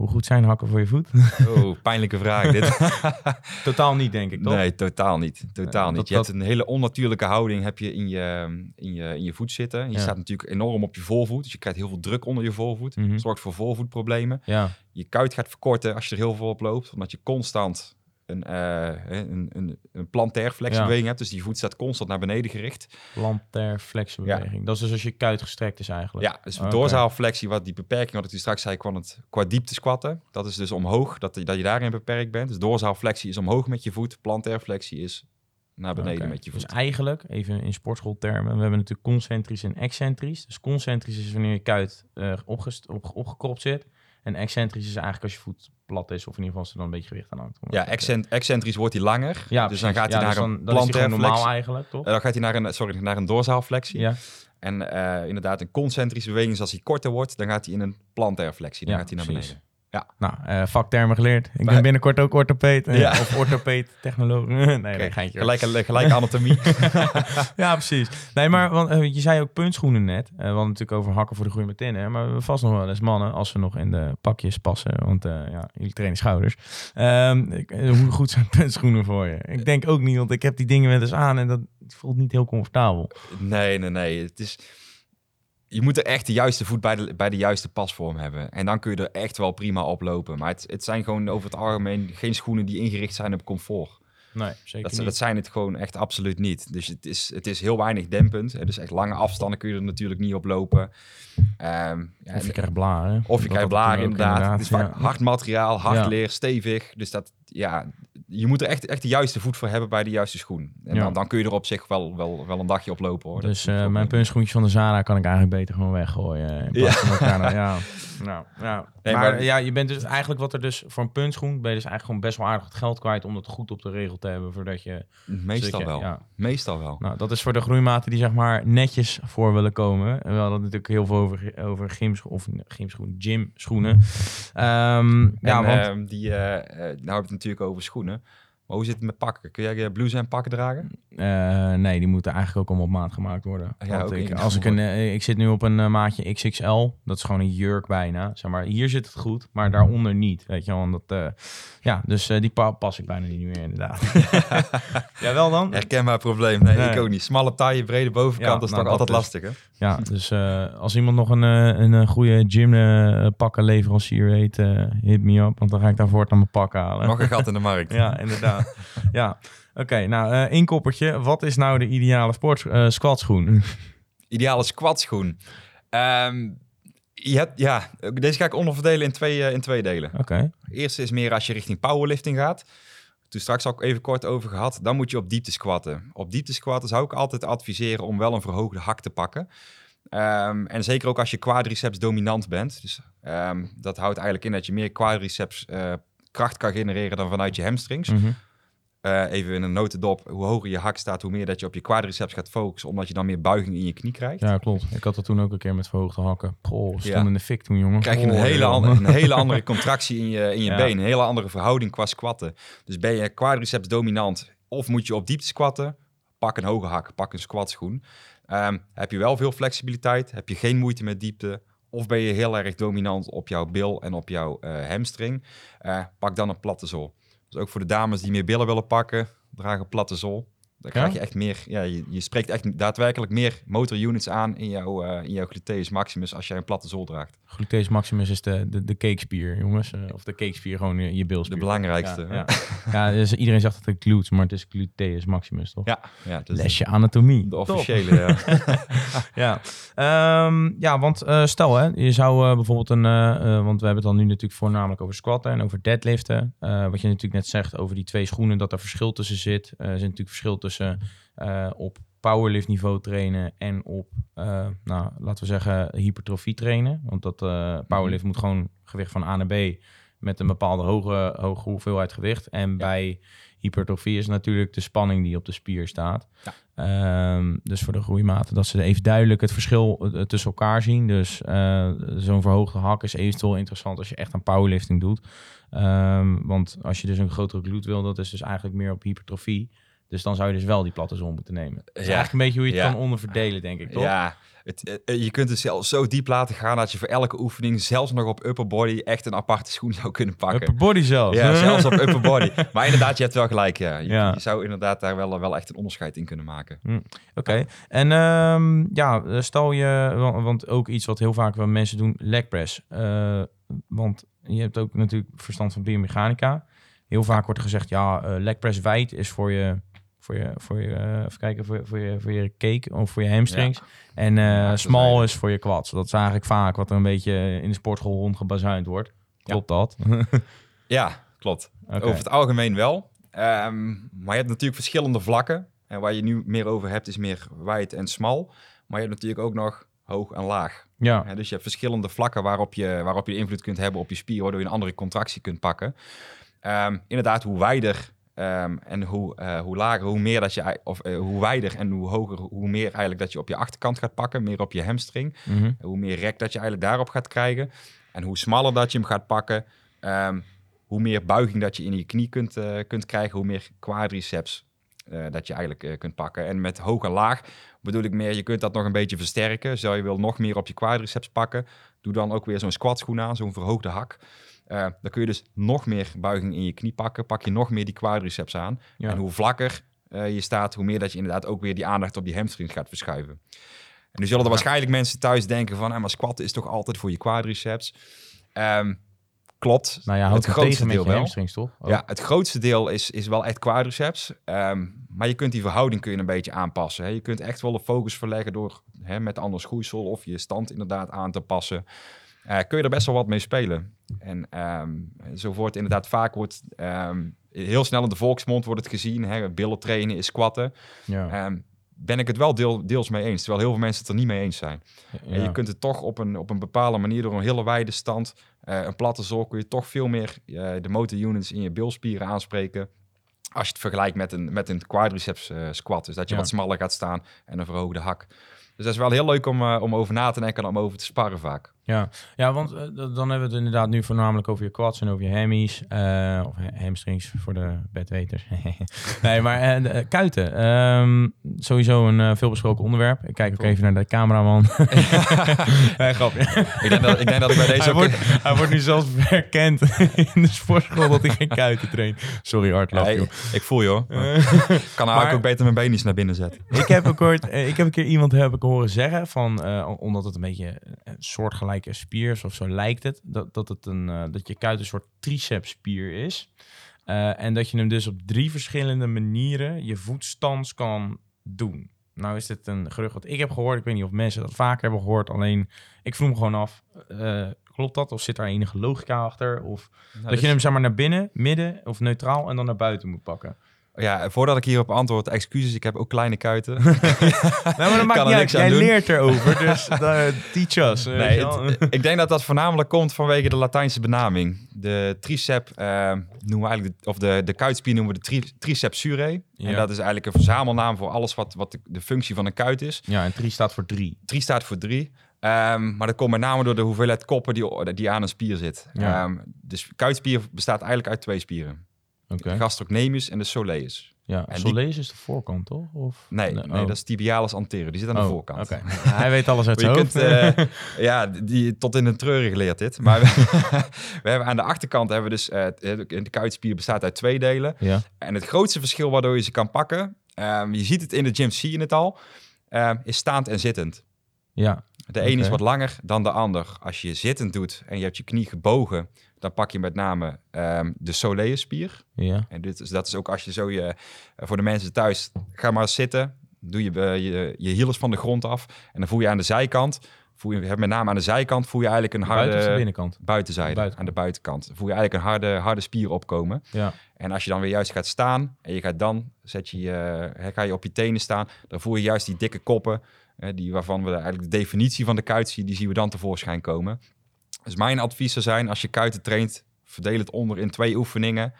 Hoe goed zijn hakken voor je voet? Oh, pijnlijke vraag dit. Totaal niet, denk ik, toch? Nee, totaal niet. Totaal niet. dat- je hebt een hele onnatuurlijke houding heb je in, je, in, je, in je voet zitten. Je Ja. staat natuurlijk enorm op je voorvoet. Dus je krijgt heel veel druk onder je voorvoet. Mhm. Zorgt voor voorvoetproblemen. Ja, Je kuit gaat verkorten als je er heel veel op loopt. Omdat je constant een, eh, een, een, een plantair flexbeweging hebt. Dus die voet staat constant naar beneden gericht. plantair flexbeweging. Dat is dus als je kuit gestrekt is eigenlijk. Ja, dus Oké. doorzaalflexie, wat die beperking wat ik straks zei, kwam het qua diepte squatten. Dat is dus omhoog, dat, dat je daarin beperkt bent. Dus doorzaalflexie is omhoog met je voet. Plantairflexie is naar beneden met je voet. Dus eigenlijk, even in sportschooltermen, we hebben natuurlijk concentrisch en excentrisch. Dus concentrisch is wanneer je kuit op, opgekropt zit. En excentrisch is eigenlijk als je voet plat is, of in ieder geval als er dan een beetje gewicht aan hangt. Ja, excent- excentrisch wordt hij langer. Ja, dus dan gaat hij Ja, naar dus een dan, hij gewoon normaal eigenlijk, toch? Dan gaat hij naar een, sorry, naar een doorzaalflexie. ja, En eh, inderdaad, een concentrische beweging is als hij korter wordt, dan gaat hij in een plantairflexie. Dan Ja, gaat hij naar precies. Beneden. nou, eh, vaktermen geleerd. Ik Maar- ben binnenkort ook orthopeed. eh, Ja. Of orthopeed technoloog. nee, nee, Oké, geintje. Gelijke, gelijke anatomie. ja, precies. Nee, maar want, eh, je zei ook puntschoenen net. Eh, we hadden natuurlijk over hakken voor de groei meteen. Hè? Maar we vast nog wel eens mannen, als we nog in de pakjes passen. Want eh, ja, jullie trainen schouders. Ehm, eh, hoe goed zijn puntschoenen voor je? Ik denk ook niet, want ik heb die dingen wel eens aan en dat voelt niet heel comfortabel. Nee, nee, nee. Het is, je moet er echt de juiste voet bij de, bij de juiste pasvorm hebben. En dan kun je er echt wel prima op lopen. Maar het, het zijn gewoon over het algemeen geen schoenen die ingericht zijn op comfort. Nee, zeker Dat, niet. dat zijn het gewoon echt absoluut niet. Dus het is, het is heel weinig dempend. hè. Dus echt lange afstanden kun je er natuurlijk niet op lopen. Ehm, ja, of je krijgt blaren. of je Dat krijgt blaren, inderdaad. Het is vaak ja. hard materiaal, hard Ja. leer, stevig. Dus dat, ja, je moet er echt, echt de juiste voet voor hebben bij de juiste schoen. En Ja. dan, dan kun je er op zich wel, wel, wel een dagje op lopen hoor. Dus eh, mijn probleem. puntschoentjes van de Zara kan ik eigenlijk beter gewoon weggooien. In plaats Ja. van elkaar. nou, ja. Nou, ja. Nee, maar, maar- ja, je bent dus eigenlijk wat er dus voor een puntschoen ben je dus eigenlijk gewoon best wel aardig het geld kwijt om dat goed op de regel te hebben voordat je. Meestal je- wel. Ja. Meestal wel. Nou, dat is voor de groeimaten die zeg maar netjes voor willen komen. En we hadden natuurlijk heel veel over, over gymscho of gymschoenen, gymschoenen. Ehm ja, want ehm, die, eh, eh, nou we het natuurlijk over schoenen. Maar hoe zit het met pakken? Kun jij eh, blouses en pakken dragen? Eh, nee, die moeten eigenlijk ook allemaal op maat gemaakt worden. Ja, ook ik, als ik, een, eh, ik zit nu op een maatje XXL. Dat is gewoon een jurk bijna. Zeg maar, hier zit het goed, maar daaronder niet. Weet je wel, want dat, ja, dus die pa- pas ik bijna niet meer inderdaad. Jawel dan? Herkenbaar probleem. Nee, Nee. ik ook niet. Smalle taille, brede bovenkant, Ja, dat is nou, toch dat altijd lastig, hè? Ja, dus als iemand nog een, een, goede gym pakken leverancier weet, hit me up. Want dan ga ik daar voort aan mijn pak halen. Nog een gat in de markt. Ja, inderdaad. ja. Oké, nou, eh één koppertje. Wat is nou de ideale sport, eh squatschoen? Ideale squatschoen. Ehm je hebt, ja, deze ga ik onderverdelen in twee, eh, in twee delen. Oké. Eerste is meer als je richting powerlifting gaat. toen straks ook even kort over gehad. Dan moet je op diepte squatten. Op diepte squatten zou ik altijd adviseren om wel een verhoogde hak te pakken. Ehm, en zeker ook als je quadriceps dominant bent. Dus ehm, dat houdt eigenlijk in dat je meer quadriceps uh, kracht kan genereren dan vanuit je hamstrings. Mhm. Uh, even in een notendop, hoe hoger je hak staat, hoe meer dat je op je quadriceps gaat focussen, omdat je dan meer buiging in je knie krijgt. Ja, klopt. Ik had dat toen ook een keer met verhoogde hakken. Goh, stond Ja. in de fik toen, jongen. krijg je een hele, andere, een hele andere contractie in je, in je Ja. been. Een hele andere verhouding qua squatten. Dus ben je quadriceps dominant of moet je op diepte squatten, pak een hoge hak, pak een squatschoen. Ehm, heb je wel veel flexibiliteit, heb je geen moeite met diepte... Of ben je heel erg dominant op jouw bil en op jouw eh, hamstring, eh, pak dan een platte zool. Dus ook voor de dames die meer billen willen pakken, draag een platte zool. Dan krijg je echt meer, ja, je, je spreekt echt daadwerkelijk meer motorunits aan in jouw, eh, in jouw gluteus maximus als jij een platte zool draagt. Gluteus maximus is de, de, de cakespier, jongens. Eh, of de cakespier, gewoon je, je bilspier. De belangrijkste. Ja, ja. ja dus iedereen zegt dat het glutes, maar het is gluteus maximus, toch? Ja, ja dus Lesje anatomie. de officiële. Ja. Ja, Ehm, ja want eh, stel hè, je zou bijvoorbeeld een, want we hebben het dan nu natuurlijk voornamelijk over squatten en over deadliften. Wat je natuurlijk net zegt over die twee schoenen, dat er verschil tussen zit. Er zit natuurlijk verschil tussen eh, op powerlift niveau trainen en op, eh, nou, laten we zeggen, hypertrofie trainen. Want dat eh, powerlift moet gewoon gewicht van A naar B met een bepaalde hoge, hoge hoeveelheid gewicht. En bij hypertrofie is natuurlijk de spanning die op de spier staat. Ehm, dus voor de groeimaten, dat ze even duidelijk het verschil tussen elkaar zien. Dus zo'n verhoogde hak is eventueel interessant als je echt aan powerlifting doet. Ehm, want als je dus een grotere glute wil, dat is dus eigenlijk meer op hypertrofie. Dus dan zou je dus wel die platte zon moeten nemen. Dat is Ja. eigenlijk een beetje hoe je het Ja. kan onderverdelen, denk ik, toch? ja, het, eh, je kunt het zelfs zo diep laten gaan dat je voor elke oefening, zelfs nog op upper body, echt een aparte schoen zou kunnen pakken. Upper body zelfs. Ja, zelfs op upper body. Maar inderdaad, je hebt wel gelijk. Ja. Je, Ja. je zou inderdaad daar wel, wel echt een onderscheid in kunnen maken. Oké, en ehm, ja, eh, stel je, wa- want ook iets wat heel vaak wel mensen doen, leg press. Eh, want je hebt ook natuurlijk verstand van biomechanica. Heel vaak wordt er gezegd, ja, eh leg press wijd is voor je, voor je, voor je, eh, even kijken, voor je, voor je, voor je cake of voor je hamstrings. En eh, Ja, dat is small eigenlijk- is voor je quads. Dat is eigenlijk vaak wat er een beetje in de sportschool rondgebazuind wordt. Klopt dat? Ja, klopt. Over het algemeen wel. Ehm, maar je hebt natuurlijk verschillende vlakken. En waar je nu meer over hebt, is meer wijd en smal. Maar je hebt natuurlijk ook nog hoog en laag. Ja, dus je hebt verschillende vlakken waarop je, waarop je invloed kunt hebben op je spier, waardoor je een andere contractie kunt pakken. Ehm, inderdaad, hoe wijder ehm, en hoe, eh, hoe lager, hoe meer dat je, of eh, hoe wijder en hoe hoger, hoe meer eigenlijk dat je op je achterkant gaat pakken, meer op je hamstring. mhm. Hoe meer rek dat je eigenlijk daarop gaat krijgen. En hoe smaller dat je hem gaat pakken, ehm, hoe meer buiging dat je in je knie kunt, eh, kunt krijgen, hoe meer quadriceps dat je eigenlijk kunt pakken. En met hoog en laag bedoel ik meer, je kunt dat nog een beetje versterken. Zo je wil nog meer op je quadriceps pakken, doe dan ook weer zo'n squatschoen aan, zo'n verhoogde hak. Eh, dan kun je dus nog meer buiging in je knie pakken, pak je nog meer die quadriceps aan. ja. En hoe vlakker eh, je staat, hoe meer dat je inderdaad ook weer die aandacht op die hamstrings gaat verschuiven. En nu zullen er waarschijnlijk mensen thuis denken van, ah, maar squatten is toch altijd voor je quadriceps. Ehm, klopt. nou ja, het grootste deel wel. toch? Oh. Ja, het grootste deel is, is wel echt quadriceps. Ehm, maar je kunt die verhouding kun je een beetje aanpassen. Hè. Je kunt echt wel de focus verleggen door hè, met anders schoeisel of je stand inderdaad aan te passen. Eh, kun je er best wel wat mee spelen. En ehm, zo wordt inderdaad vaak wordt, ehm, heel snel in de volksmond wordt het gezien. Hè, billen trainen is squatten. Ja. Ehm, ben ik het wel deel, deels mee eens. Terwijl heel veel mensen het er niet mee eens zijn. En je kunt het toch op een, op een bepaalde manier door een hele wijde stand, eh, een platte zool, kun je toch veel meer eh, de motorunits in je bilspieren aanspreken. Als je het vergelijkt met een, met een quadriceps squat. Dus dat je Ja. wat smaller gaat staan en een verhoogde hak. Dus dat is wel heel leuk om, om over na te denken en om over te sparren vaak. Ja, ja want eh, dan hebben we het inderdaad nu voornamelijk over je quads en over je hammies. eh, of ha- hamstrings voor de bedweters. nee, maar eh, kuiten. Ehm, sowieso een veelbesproken onderwerp. Ik kijk ook even naar de cameraman. nee, grapje. Ik denk dat ik, denk dat ik bij deze Hij wordt, hij wordt nu zelfs herkend in de sportschool dat hij geen kuiten traint. Sorry, hard Ja, ik, ik voel je hoor. kan eigenlijk maar- ook beter mijn beentjes naar binnen zetten. ik heb eh, ik heb een keer iemand heb ik horen zeggen van, omdat het een beetje een soortgelijke spier of zo lijkt het, dat, dat, het een, eh, dat je kuit een soort tricepsspier is. Eh, en dat je hem dus op drie verschillende manieren je voetstans kan doen. Nou is dit een gerucht wat ik heb gehoord. Ik weet niet of mensen dat vaker hebben gehoord. Alleen ik vroeg me gewoon af, eh, klopt Klopt dat? Of zit daar enige logica achter? Of Nou, dat dus- je hem zeg maar naar binnen, midden of neutraal en dan naar buiten moet pakken? Ja, voordat ik hierop antwoord, excuses, ik heb ook kleine kuiten. Nee, maar dat maakt niet uit. Jij doen. leert erover, dus uh, teach us. Nee, het- ik denk dat dat voornamelijk komt vanwege de Latijnse benaming. De tricep eh, noemen we eigenlijk, de, of de, de kuitspier noemen we de tri, triceps surae. Ja. En dat is eigenlijk een verzamelnaam voor alles wat, wat de, de functie van een kuit is. ja, en 3 staat voor 3. Tri staat voor drie. Ehm, maar dat komt met name door de hoeveelheid koppen die, die aan een spier zit. Ja. Ehm, de kuitspier bestaat eigenlijk uit twee spieren. Oké. De gastrocnemius en de soleus. Ja, En die- soleus is de voorkant, toch? Of? Nee, nee, oh. dat is tibialis anterior. Die zit aan de Oh, voorkant. Hij weet alles uit zijn hoofd. kunt, eh, ja, die tot in de treuren geleerd dit. Maar we, hebben aan de achterkant hebben we dus eh, de kuitspier bestaat uit twee delen. ja. En het grootste verschil waardoor je ze kan pakken, ehm, je ziet het in de gym, zie je het al, is staand en zittend. ja, De een is wat langer dan de ander. Als je zittend doet en je hebt je knie gebogen, dan pak je met name ehm, de soleusspier. ja. En dit is, dat is ook als je zo je, eh, voor de mensen thuis, ga maar zitten, doe je, eh, je je hielers van de grond af en dan voel je aan de zijkant, voel je, met name aan de zijkant, voel je eigenlijk een harde... Buiten binnenkant? Buitenzijde, aan de buitenkant. Voel je eigenlijk een harde, harde spier opkomen. Ja. En als je dan weer juist gaat staan en je gaat dan, zet je, hè, ga je op je tenen staan, dan voel je juist die dikke koppen, die, waarvan we eigenlijk de definitie van de kuit zien, die zien we dan tevoorschijn komen. Dus mijn advies zou zijn, als je kuiten traint, verdeel het onder in twee oefeningen.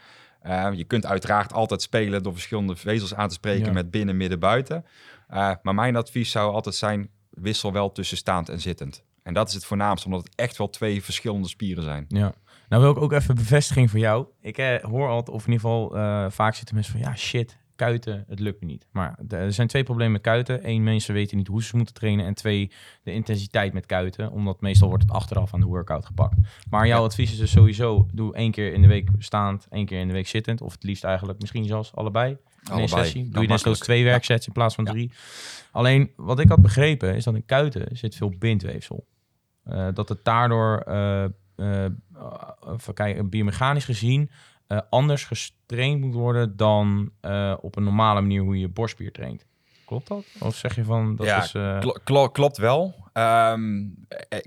Uh, je kunt uiteraard altijd spelen door verschillende vezels aan te spreken Ja. met binnen, midden, buiten. Uh, maar mijn advies zou altijd zijn, wissel wel tussen staand en zittend. En dat is het voornaamste, omdat het echt wel twee verschillende spieren zijn. Ja. Nou wil ik ook even bevestiging voor jou. Ik eh, hoor altijd, of in ieder geval eh, vaak zitten mensen van... ja, shit, kuiten, het lukt me niet. Maar er zijn twee problemen met kuiten. Eén, mensen weten niet hoe ze moeten trainen. En twee, de intensiteit met kuiten. Omdat meestal wordt het achteraf aan de workout gepakt. Maar jouw Ja. advies is dus sowieso... doe één keer in de week staand, één keer in de week zittend. Of het liefst eigenlijk misschien zelfs allebei. In één Allebei. sessie. Doe je makkelijk. twee werksets in plaats van Ja. drie. Alleen, wat ik had begrepen, is dat in kuiten zit veel bindweefsel. Eh, dat het daardoor, even kijken, biomechanisch gezien, eh, anders gestraind moet worden dan eh, op een normale manier hoe je borstspier traint. Klopt dat? Of zeg je van dat Ja, is. klo- klopt wel. Eh,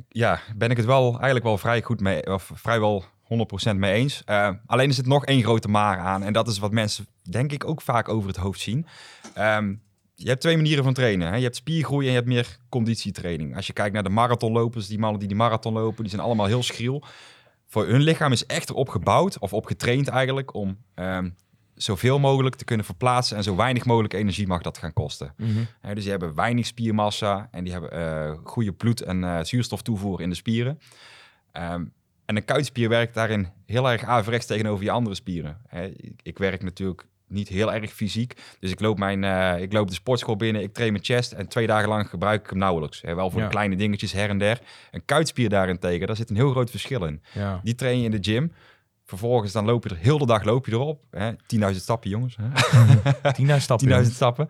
ja, ben ik het wel eigenlijk wel vrij goed mee, of vrijwel 100% mee eens. Alleen er zit nog één grote maar aan. En dat is wat mensen, denk ik, ook vaak over het hoofd zien. Ehm, je hebt twee manieren van trainen. Hè? Je hebt spiergroei en je hebt meer conditietraining. Als je kijkt naar de marathonlopers, die mannen die die marathon lopen, die zijn allemaal heel schriel. Voor hun lichaam is echt erop gebouwd, of op getraind eigenlijk, om ehm, zoveel mogelijk te kunnen verplaatsen en zo weinig mogelijk energie mag dat gaan kosten. Hè, dus die hebben weinig spiermassa en die hebben eh, goede bloed- en eh zuurstoftoevoer in de spieren. Ehm, en een kuitspier werkt daarin heel erg averechts tegenover je andere spieren. Ik, ik werk natuurlijk niet heel erg fysiek, dus ik loop, mijn, eh, ik loop de sportschool binnen, ik train mijn chest en twee dagen lang gebruik ik hem nauwelijks. Hè, wel voor Ja. kleine dingetjes her en der. Een kuitspier daarentegen, daar zit een heel groot verschil in. ja. Die train je in de gym. Vervolgens dan loop je er heel de dag loop je erop. Hè? 10.000 stappen, jongens. Hè? 10.000 stappen. 10.000 jongens. stappen.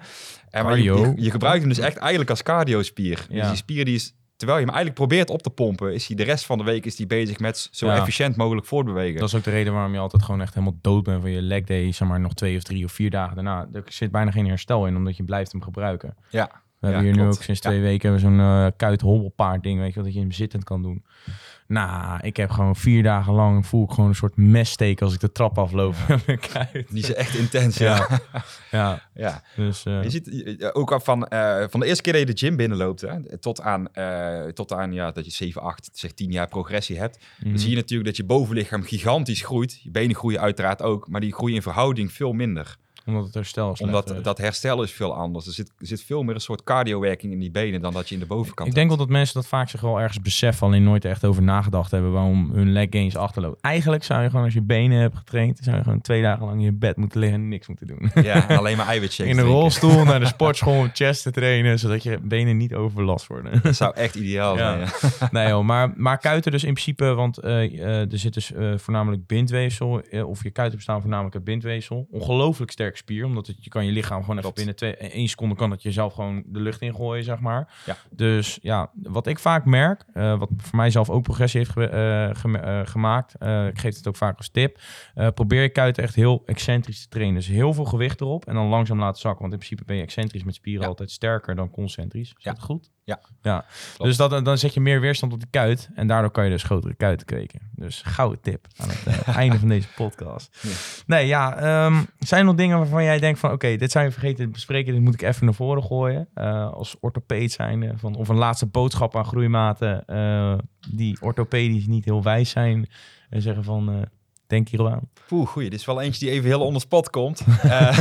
En maar je, Cardio. je, je gebruikt hem dus echt eigenlijk als cardiospier. Ja. Dus die spier die is, terwijl je hem eigenlijk probeert op te pompen, is hij de rest van de week is die bezig met zo Ja. efficiënt mogelijk voortbewegen. Dat is ook de reden waarom je altijd gewoon echt helemaal dood bent van je leg day, zeg maar nog twee of drie of vier dagen daarna. Er zit bijna geen herstel in, omdat je blijft hem gebruiken. Ja. We hebben Ja, hier nu ook sinds twee weken zo'n eh kuit hobbelpaard ding, weet je dat je hem zittend kan doen. Nou, ik heb gewoon vier dagen lang voel ik gewoon een soort messteek als ik de trap afloop. kuit. Die is echt intens, ja. Ja. ja, ja. dus eh, Je ziet eh, ook al van, eh, van de eerste keer dat je de gym binnenloopt, hè, tot aan, tot aan ja, dat je 7, 8, zeg 10 jaar progressie hebt, mhm. dan zie je natuurlijk dat je bovenlichaam gigantisch groeit. Je benen groeien uiteraard ook, maar die groeien in verhouding veel minder. Omdat het herstel Omdat is. dat herstel is veel anders. Er zit, er zit veel meer een soort cardiowerking in die benen dan dat je in de bovenkant Ik denk wel dat mensen dat vaak zich wel ergens beseffen, alleen nooit echt over nagedacht hebben waarom hun leg gains achterloopt. Eigenlijk zou je gewoon als je benen hebt getraind, zou je gewoon twee dagen lang in je bed moeten liggen en niks moeten doen. Ja, en alleen maar eiwitshakes In een rolstoel naar de sportschool om chest te trainen, zodat je benen niet overbelast worden. Dat zou echt ideaal zijn. Ja. nee joh, maar, maar kuiten dus in principe, want eh, eh, er zit dus eh, voornamelijk bindweefsel, of je kuiten bestaan voornamelijk uit bindweefsel. Ongelooflijk sterk spier, omdat het, je kan je lichaam gewoon even Klopt. binnen twee, eh, één seconde kan het jezelf gewoon de lucht ingooien, zeg maar. Ja. Dus ja, wat ik vaak merk, eh, wat voor mij zelf ook progressie heeft ge- eh, eh, gemaakt, ik geef het ook vaak als tip, probeer je kuiten echt heel excentrisch te trainen. Dus heel veel gewicht erop en dan langzaam laten zakken, want in principe ben je excentrisch met spieren Ja. altijd sterker dan concentrisch. Is Ja. dat goed? Ja. ja. Klopt. Dus dat, dan zet je meer weerstand op de kuit. En daardoor kan je dus grotere kuiten kweken. Dus gouden tip aan het eh, einde van deze podcast. Ja. Nee, ja. ehm, zijn er nog dingen waarvan jij denkt van... Oké, dit zijn we vergeten te bespreken. Dit moet ik even naar voren gooien. Eh, als orthopeed zijnde. Van, of een laatste boodschap aan groeimaten. eh, die orthopedisch niet heel wijs zijn. En zeggen van... denk hier aan. Poeh, goeie. Dit is wel eentje die even heel onder spot komt. Eh,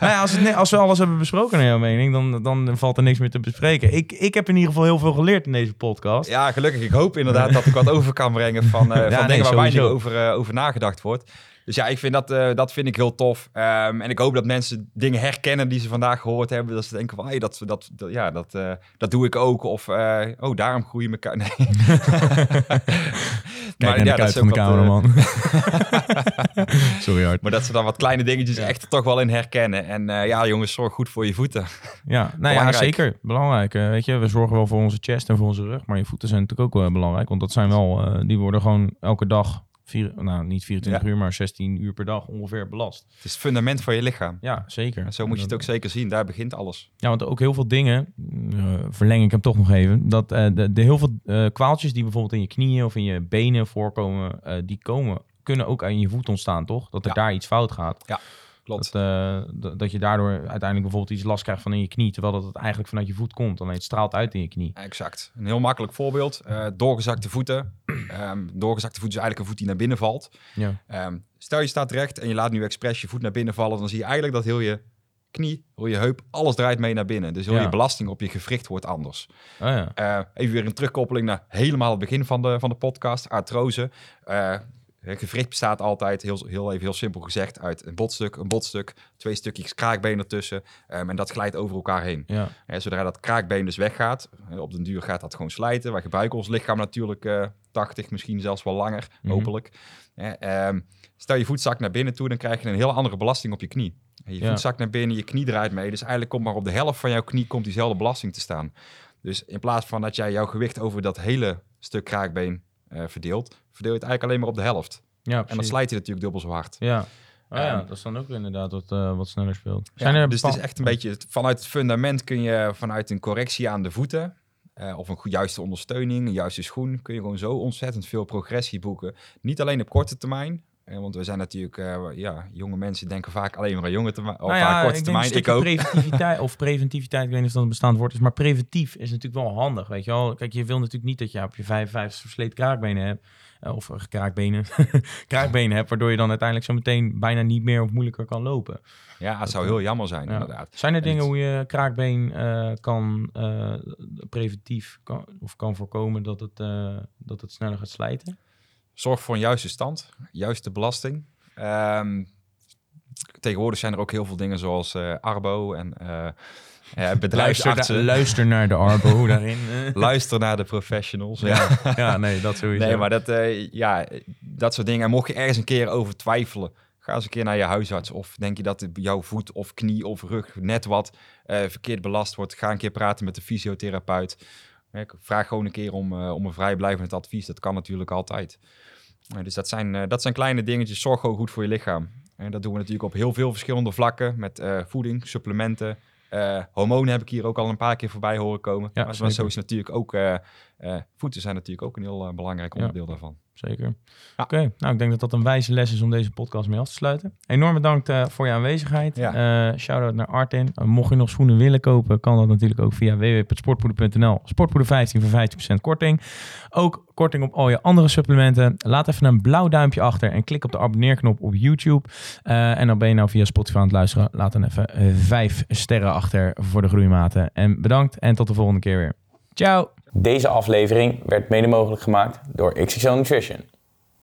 Nou ja, als, het, als we alles hebben besproken naar jouw mening, dan, dan valt er niks meer te bespreken. Ik, ik heb in ieder geval heel veel geleerd in deze podcast. ja, gelukkig. Ik hoop inderdaad dat ik wat over kan brengen van, eh, Ja, van nee, dingen waar weinig over, eh, over nagedacht wordt. Dus ja, ik vind dat, dat vind ik heel tof. Ehm, en ik hoop dat mensen dingen herkennen die ze vandaag gehoord hebben. Dat ze denken van, hey, dat, dat, dat, ja, dat, dat doe ik ook. Of, oh, daarom groeien kuiten. Nee. Kijk naar de ja, dat is van de eh, cameraman. Sorry hard. Maar dat ze dan wat kleine dingetjes echt er toch wel in herkennen. En eh, ja, jongens, zorg goed voor je voeten. Ja, nou ja, zeker. Belangrijk. Eh, weet je, we zorgen wel voor onze chest en voor onze rug. Maar je voeten zijn natuurlijk ook wel belangrijk. Want dat zijn wel, die worden gewoon elke dag, vier, nou niet 24 Ja. uur, maar 16 uur per dag ongeveer belast. Het is het fundament van je lichaam. Ja, zeker. En zo moet je het ook zeker zien. Daar begint alles. Ja, want ook heel veel dingen, eh, verleng ik hem toch nog even, dat eh, de, de heel veel eh, kwaaltjes die bijvoorbeeld in je knieën of in je benen voorkomen, die komen, kunnen ook aan je voet ontstaan, toch? Dat er Ja. daar iets fout gaat. Klopt. Dat, eh, dat, je daardoor uiteindelijk bijvoorbeeld iets last krijgt van in je knie, terwijl dat het eigenlijk vanuit je voet komt. Alleen het straalt uit in je knie. Exact. Een heel makkelijk voorbeeld. Eh, doorgezakte voeten. Ehm, doorgezakte voet is eigenlijk een voet die naar binnen valt. Ja. Ehm, stel je staat recht en je laat nu expres je voet naar binnen vallen. Dan zie je eigenlijk dat heel je knie, heel je heup, alles draait mee naar binnen. Dus heel Ja. je belasting op je gewricht wordt anders. Oh ja. Eh, even weer een terugkoppeling naar helemaal het begin van de, van de podcast. Artrose. Eh, gewricht bestaat altijd, heel, heel even heel simpel gezegd, uit een botstuk, een botstuk, twee stukjes kraakbeen ertussen. Ehm, en dat glijdt over elkaar heen. Ja. Zodra dat kraakbeen dus weggaat, eh, op den duur gaat dat gewoon slijten. Wij gebruiken ons lichaam natuurlijk eh 80, misschien zelfs wel langer, Mhm. hopelijk. Ehm, stel je voet zakt naar binnen toe, dan krijg je een hele andere belasting op je knie. Je Ja. voet zakt naar binnen, je knie draait mee. Dus eigenlijk komt maar op de helft van jouw knie komt diezelfde belasting te staan. Dus in plaats van dat jij jouw gewicht over dat hele stuk kraakbeen eh, verdeelt, verdeel je het eigenlijk alleen maar op de helft. Ja, En dan slijt je natuurlijk dubbel zo hard. Ja. Oh ja, Ehm, dat is dan ook inderdaad wat, eh, wat sneller speelt. Ja, Zijn er dus het is echt een beetje vanuit het fundament kun je vanuit een correctie aan de voeten eh, of een goed, juiste ondersteuning, een juiste schoen, kun je gewoon zo ontzettend veel progressie boeken. Niet alleen op korte termijn, want we zijn natuurlijk, eh, ja, jonge mensen denken vaak alleen maar aan jonge termijn, Nou vaak ja, korte ik termijn. ook. preventiviteit of preventiviteit, ik weet niet of dat een bestaand woord is, maar preventief is natuurlijk wel handig, weet je wel. Kijk, je wil natuurlijk niet dat je op je 55 versleten kraakbenen hebt, eh, of eh, kraakbenen, kraakbenen hebt, waardoor je dan uiteindelijk zo meteen bijna niet meer of moeilijker kan lopen. Ja, het zou heel jammer zijn, Ja. inderdaad. Zijn er En dingen het- hoe je kraakbeen kan preventief kan, of kan voorkomen dat het, dat het sneller gaat slijten? Zorg voor een juiste stand, juiste belasting. Ehm, tegenwoordig zijn er ook heel veel dingen zoals eh, Arbo en Luister, bedrijfsartsen. luister naar de Arbo daarin. Luister naar de professionals. Ja, ja, nee, dat sowieso. Nee, maar dat, ja, dat soort dingen. En mocht je ergens een keer over twijfelen, ga eens een keer naar je huisarts. Of denk je dat jouw voet of knie of rug net wat verkeerd belast wordt, ga een keer praten met de fysiotherapeut. Vraag gewoon een keer om, om een vrijblijvend advies. Dat kan natuurlijk altijd. Eh, dus dat zijn, eh, dat zijn kleine dingetjes. Zorg gewoon goed voor je lichaam. En dat doen we natuurlijk op heel veel verschillende vlakken. Met eh, voeding, supplementen. hormonen heb ik hier ook al een paar keer voorbij horen komen. Ja, maar, maar zo is natuurlijk ook... voeten zijn natuurlijk ook een heel belangrijk Ja. onderdeel daarvan. Zeker. Ja. Oké, nou ik denk dat dat een wijze les is om deze podcast mee af te sluiten. Enorm bedankt eh, voor je aanwezigheid. Ja. Eh, Shout-out naar Artin. Eh, mocht je nog schoenen willen kopen, kan dat natuurlijk ook via www.sportpoeder.nl. Sportpoeder 15 voor 15% korting. Ook korting op al je andere supplementen. Laat even een blauw duimpje achter en klik op de abonneerknop op YouTube. En dan ben je nou via Spotify aan het luisteren. Laat dan even vijf sterren achter voor de groeimaten. En bedankt en tot de volgende keer weer. Ciao! Deze aflevering werd mede mogelijk gemaakt door XXL Nutrition.